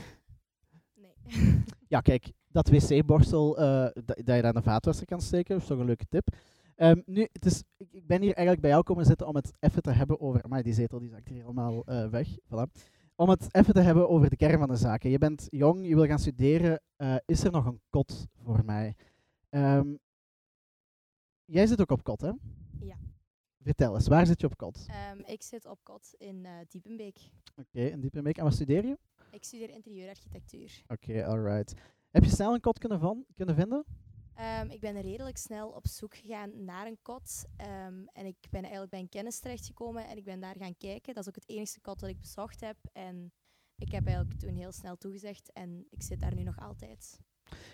nee. ja, kijk, dat wc-borstel eh, dat je daar in de vaatwasser kan steken, is toch een leuke tip. Ehm, nu, het is, ik, ik ben hier eigenlijk bij jou komen zitten om het even te hebben over... Maar die zetel die zakt hier helemaal eh, weg. Voilà. Om het even te hebben over de kern van de zaken. Je bent jong, je wil gaan studeren. eh, is er nog een kot voor mij? Ehm, jij zit ook op kot, hè? Ja. Vertel eens, waar zit je op kot? Ehm, ik zit op kot in eh, Diepenbeek. Oké, in Diepenbeek. En wat studeer je? Ik studeer interieurarchitectuur. Oké, alright. Heb je snel een kot kunnen, van, kunnen vinden? Ehm, ik ben redelijk snel op zoek gegaan naar een kot. ehm, en ik ben eigenlijk bij een kennis terechtgekomen en ik ben daar gaan kijken. Dat is ook het enige kot dat ik bezocht heb. En ik heb eigenlijk toen heel snel toegezegd en ik zit daar nu nog altijd.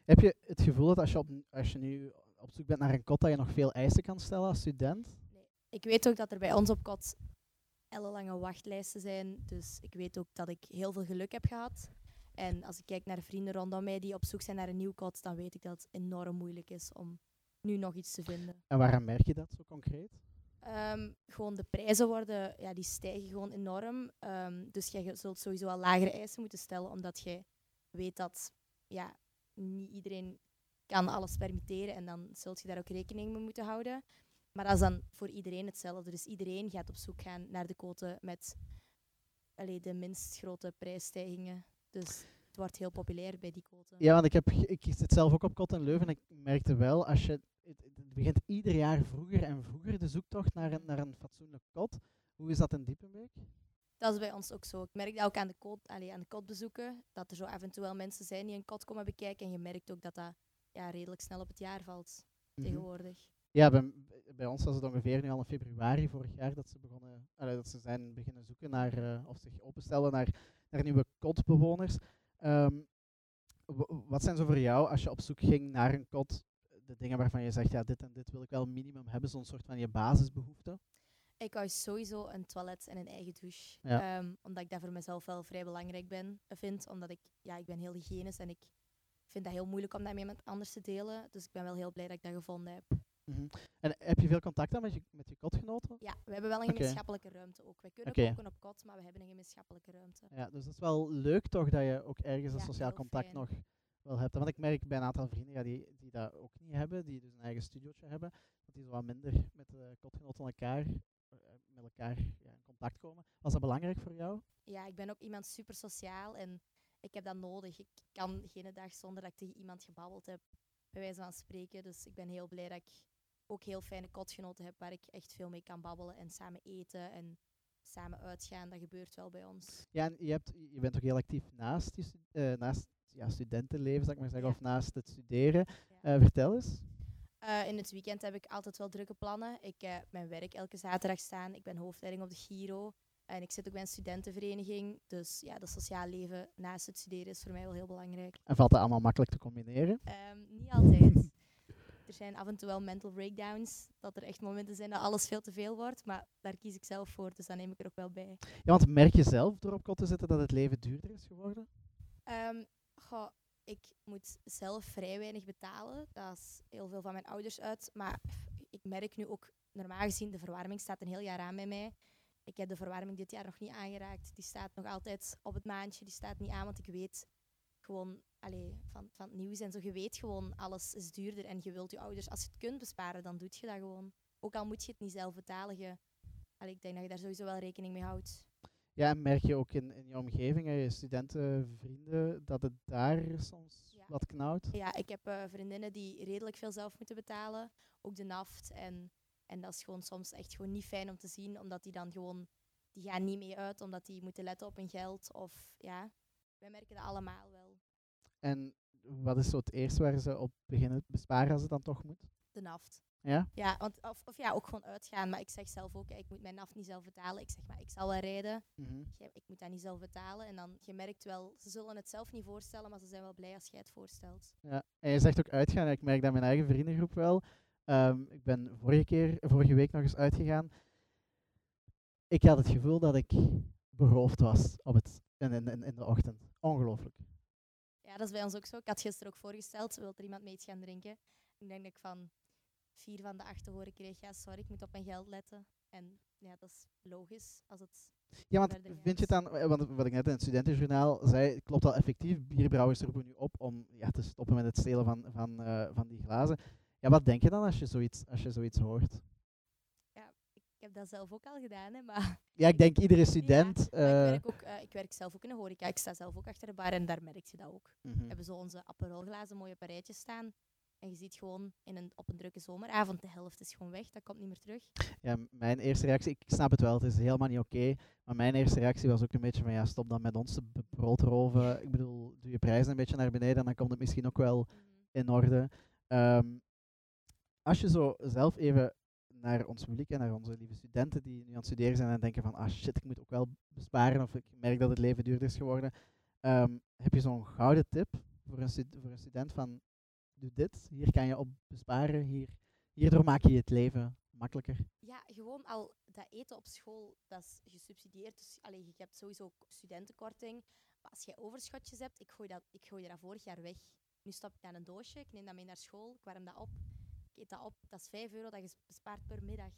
Heb je het gevoel dat als je, op, als je nu op zoek bent naar een kot, dat je nog veel eisen kan stellen als student? Ik weet ook dat er bij ons op kot ellenlange wachtlijsten zijn. Dus ik weet ook dat ik heel veel geluk heb gehad. En als ik kijk naar vrienden rondom mij die op zoek zijn naar een nieuw kot, dan weet ik dat het enorm moeilijk is om nu nog iets te vinden. En waarom merk je dat zo concreet? Ehm, gewoon de prijzen worden, ja, die stijgen gewoon enorm. Ehm, dus je zult sowieso al lagere eisen moeten stellen, omdat je weet dat ja, niet iedereen kan alles permitteren en dan zult je daar ook rekening mee moeten houden. Maar dat is dan voor iedereen hetzelfde. Dus iedereen gaat op zoek gaan naar de quote met allee, de minst grote prijsstijgingen. Dus het wordt heel populair bij die quote. Ja, want ik, heb, ik zit zelf ook op kot in Leuven en ik merkte wel, als je, het, het begint ieder jaar vroeger en vroeger de zoektocht naar een, naar een fatsoenlijk kot. Hoe is dat in Diepenbeek? Dat is bij ons ook zo. Ik merk dat ook aan de, kot, allee, aan de kotbezoeken, dat er zo af en toe wel mensen zijn die een kot komen bekijken. En je merkt ook dat dat ja, redelijk snel op het jaar valt Mhm. tegenwoordig. Ja, bij, bij ons was het ongeveer nu al in februari vorig jaar dat ze, begonnen, dat ze zijn beginnen zoeken naar, eh, of zich openstelden naar, naar nieuwe kotbewoners. Ehm, wat zijn zo voor jou, als je op zoek ging naar een kot, de dingen waarvan je zegt, ja, dit en dit wil ik wel minimum hebben, zo'n soort van je basisbehoefte? Ik wou sowieso een toilet en een eigen douche. Ja. Ehm, omdat ik dat voor mezelf wel vrij belangrijk ben, vind. Omdat ik, ja, ik ben heel hygiënisch en ik vind dat heel moeilijk om dat met iemand anders te delen. Dus ik ben wel heel blij dat ik dat gevonden heb. Mhm. En heb je veel contact dan met je, met je kotgenoten? Ja, we hebben wel een gemeenschappelijke ruimte ook. Wij kunnen Oké. koken op kot, maar we hebben een gemeenschappelijke ruimte. Ja, dus dat is wel leuk toch dat je ook ergens een sociaal contact fijn. nog wel hebt. Want ik merk bij een aantal vrienden ja, die, die dat ook niet hebben, die dus een eigen studiootje hebben, dat die zo wat minder met de kotgenoten elkaar, eh, met elkaar ja, in contact komen. Was dat belangrijk voor jou? Ja, ik ben ook iemand super sociaal en ik heb dat nodig. Ik kan geen dag zonder dat ik tegen iemand gebabbeld heb, bij wijze van spreken. Dus ik ben heel blij dat ik ook heel fijne kotgenoten heb waar ik echt veel mee kan babbelen en samen eten en samen uitgaan. Dat gebeurt wel bij ons. Ja, en je, hebt, je bent ook heel actief naast, je, eh, naast ja, studentenleven, zou ik maar zeggen, of naast het studeren. Eh, vertel eens. Eh, in het weekend heb ik altijd wel drukke plannen. Ik heb mijn werk elke zaterdag staan. Ik ben hoofdleiding op de Giro. En ik zit ook bij een studentenvereniging. Dus ja, dat sociaal leven naast het studeren is voor mij wel heel belangrijk. En valt dat allemaal makkelijk te combineren? Ehm, niet altijd. Er zijn af en toe wel mental breakdowns. Dat er echt momenten zijn dat alles veel te veel wordt. Maar daar kies ik zelf voor, dus dat neem ik er ook wel bij. Ja, want merk je zelf door op kot te zitten dat het leven duurder is geworden? Ehm, goh, ik moet zelf vrij weinig betalen. Dat is heel veel van mijn ouders uit. Maar ik merk nu ook, normaal gezien, de verwarming staat een heel jaar aan bij mij. Ik heb de verwarming dit jaar nog niet aangeraakt. Die staat nog altijd op het maandje. Die staat niet aan, want ik weet gewoon allee, van, van het nieuws en zo. Je weet gewoon, alles is duurder. En je wilt je ouders, als je het kunt besparen, dan doe je dat gewoon. Ook al moet je het niet zelf betalen. Je, allee, ik denk dat je daar sowieso wel rekening mee houdt. Ja, en merk je ook in, in je omgeving, je studentenvrienden, dat het daar soms wat knauwt? Ja, ik heb eh, vriendinnen die redelijk veel zelf moeten betalen. Ook de naft. En, en dat is gewoon soms echt gewoon niet fijn om te zien, omdat die dan gewoon, die gaan niet mee uit, omdat die moeten letten op hun geld. Of ja, wij merken dat allemaal wel. En wat is zo het eerste waar ze op beginnen te besparen als het dan toch moet? De naft. Ja? Ja, want, of, of ja, ook gewoon uitgaan. Maar ik zeg zelf ook, ik moet mijn naft niet zelf betalen. Ik zeg maar, ik zal wel rijden. Mhm. Ik moet dat niet zelf betalen. En dan, je merkt wel, ze zullen het zelf niet voorstellen, maar ze zijn wel blij als jij het voorstelt. Ja, en je zegt ook uitgaan. Ik merk dat mijn eigen vriendengroep wel. Ehm, ik ben vorige, keer, vorige week nog eens uitgegaan. Ik had het gevoel dat ik beroofd was op het, in, in in de ochtend. Ongelooflijk. Ja, dat is bij ons ook zo. Ik had gisteren ook voorgesteld, wil er iemand mee iets gaan drinken? Ik denk dat ik van vier van de acht te horen kreeg, ja, sorry, ik moet op mijn geld letten. En ja, dat is logisch als het Ja, want vind je het dan, want wat ik net in het studentenjournaal zei, klopt al effectief, bierbrouwers roepen nu op om ja, te stoppen met het stelen van, van, eh, van die glazen. Ja, wat denk je dan als je zoiets, als je zoiets hoort? Ik heb dat zelf ook al gedaan, hè, maar... Ja, ik denk iedere student. Ja, ik, eh, werk ook, eh, ik werk zelf ook in de horeca. Ik sta zelf ook achter de bar en daar merk je dat ook. Mhm. We hebben zo onze aperolglazen mooi op een rijtje staan. En je ziet gewoon in een, op een drukke zomeravond, de helft is gewoon weg. Dat komt niet meer terug. Ja, mijn eerste reactie, ik snap het wel, het is helemaal niet oké. maar mijn eerste reactie was ook een beetje van ja, stop dan met ons te be- brood roven. Ik bedoel, doe je prijzen een beetje naar beneden en dan komt het misschien ook wel in orde. Ehm, als je zo zelf even naar ons publiek en naar onze lieve studenten die nu aan het studeren zijn en denken van ah shit, ik moet ook wel besparen of ik merk dat het leven duurder is geworden. ehm, heb je zo'n gouden tip voor een, voor student van doe dit, hier kan je op besparen, hier, hierdoor maak je het leven makkelijker. Ja, gewoon al dat eten op school, dat is gesubsidieerd. Dus allee, je hebt sowieso studentenkorting. Maar als je overschotjes hebt, ik gooi, dat, ik gooi dat vorig jaar weg. Nu stop ik in een doosje, ik neem dat mee naar school, ik warm dat op. Eet dat op, dat is 5 euro dat je bespaart per middag.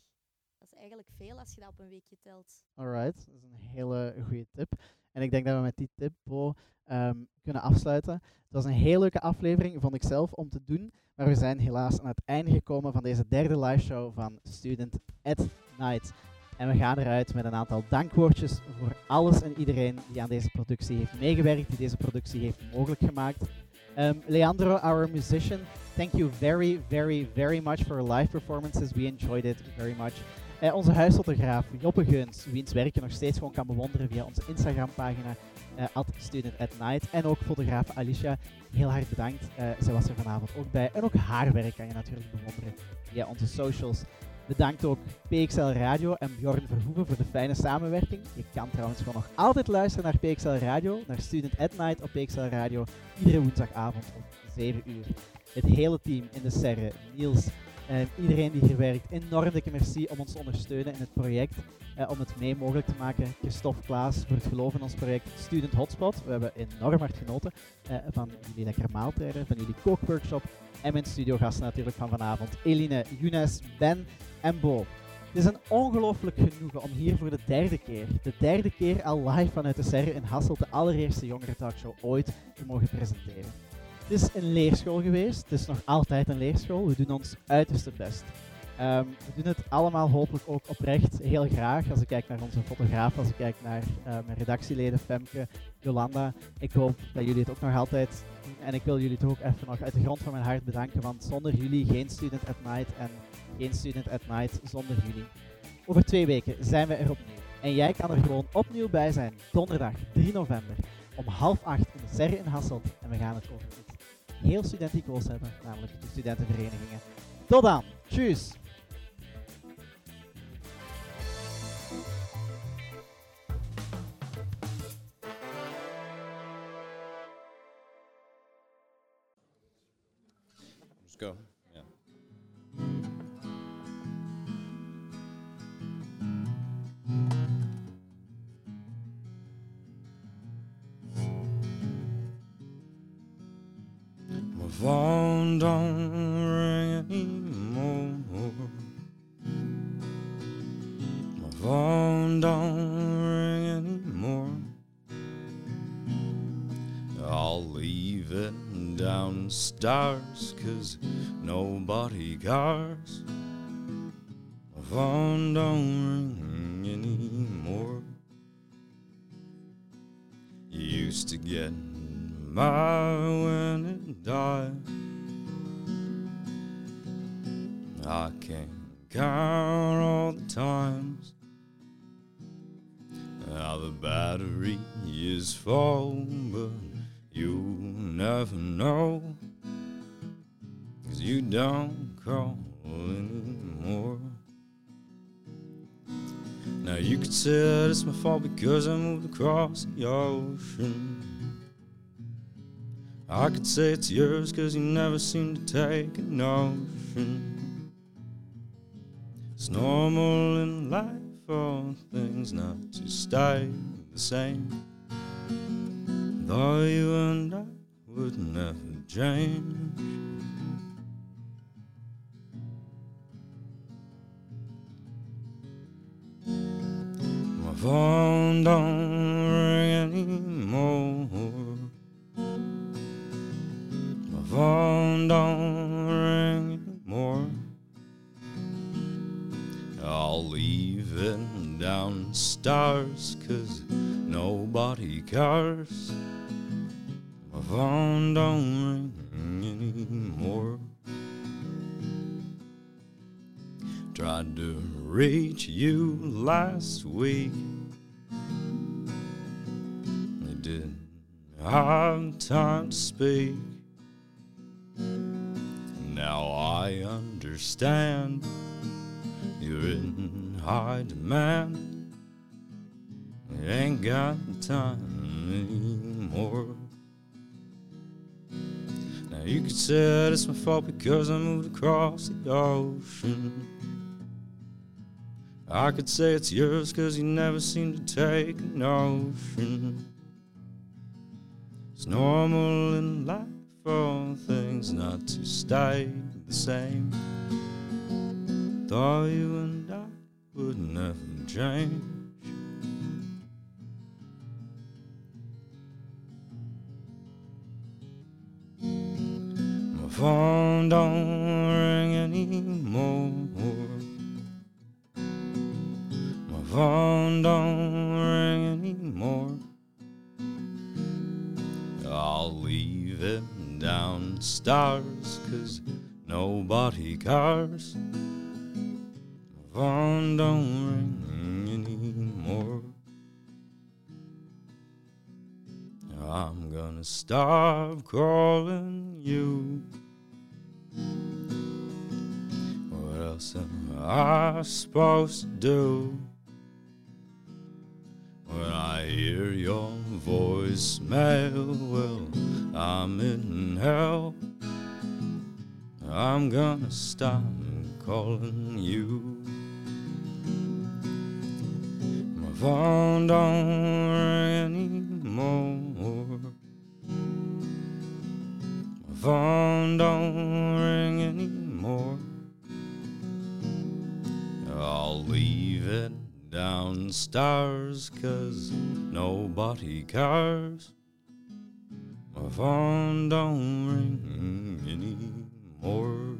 Dat is eigenlijk veel als je dat op een weekje telt. Alright, dat is een hele goede tip. En ik denk dat we met die tip, Bo, ehm, kunnen afsluiten. Het was een heel leuke aflevering, vond ik zelf, om te doen. Maar we zijn helaas aan het einde gekomen van deze derde live show van Student at Night. En we gaan eruit met een aantal dankwoordjes voor alles en iedereen die aan deze productie heeft meegewerkt, die deze productie heeft mogelijk gemaakt. Um, Leandro, our musician, thank you very, very, very much for live performances. We enjoyed it very much. Eh, onze huisfotograaf Joppe Geuns, wiens werk je nog steeds gewoon kan bewonderen via onze Instagram-pagina at Student Night. En ook fotograaf Alicia, heel hard bedankt. Eh zij was er vanavond ook bij. En ook haar werk kan je natuurlijk bewonderen via onze socials. Bedankt ook PXL Radio en Bjorn Verhoeven voor de fijne samenwerking. Je kan trouwens gewoon nog altijd luisteren naar PXL Radio, naar Student at Night op PXL Radio, iedere woensdagavond om 7 uur. Het hele team in de serre, Niels, en iedereen die hier werkt, enorm dikke merci om ons te ondersteunen in het project, eh, om het mee mogelijk te maken. Christophe Klaas voor het geloof in ons project Student Hotspot. We hebben enorm hard genoten eh, van jullie lekkere maaltijden, van jullie kookworkshop en mijn studiogasten natuurlijk van vanavond. Eline, Younes, Ben en Bo. Het is een ongelooflijk genoegen om hier voor de derde keer, de derde keer al live vanuit de serre in Hasselt, de allereerste jongere talkshow ooit te mogen presenteren. Het is een leerschool geweest, het is nog altijd een leerschool, we doen ons uiterste best. Ehm, we doen het allemaal hopelijk ook oprecht heel graag. Als ik kijk naar onze fotograaf, als ik kijk naar eh, mijn redactieleden Femke, Jolanda. Ik hoop dat jullie het ook nog altijd doen. En ik wil jullie toch ook even nog uit de grond van mijn hart bedanken, want zonder jullie geen Student at Night en geen Student at Night zonder jullie. Over twee weken zijn we er opnieuw. En jij kan er gewoon opnieuw bij zijn, donderdag 3 november, om half acht in de Serre in Hasselt. En we gaan het over iets heel studenticoos hebben, namelijk de studentenverenigingen. Tot dan, tjus! Let's go. Downstairs cause nobody cares. My phone don't ring anymore. You used to get fault because I moved across the ocean. I could say it's yours cause you never seem to take a notion. It's normal in life for things not to stay the same. Though you and I would never change. phone don't ring anymore. My phone don't ring anymore. I'll leave it downstairs, cause nobody cares. My phone don't ring anymore. Tried to reach you last week didn't have time to speak. Now I understand you're in high demand. You ain't got time anymore. Now you could say it's my fault because I moved across the ocean. I could say it's yours because you never seem to take a notion. It's normal in life for things not to stay the same. Thought you and I would never change. My phone don't ring anymore. Stars, cause nobody cares. Phone don't ring anymore. I'm gonna stop calling you. What else am I supposed to do? When I hear your voicemail, well, I'm in hell. I'm gonna stop calling you. My phone don't ring anymore. My phone don't ring anymore. I'll leave it downstairs cause nobody cares. My phone don't ring anymore. Or.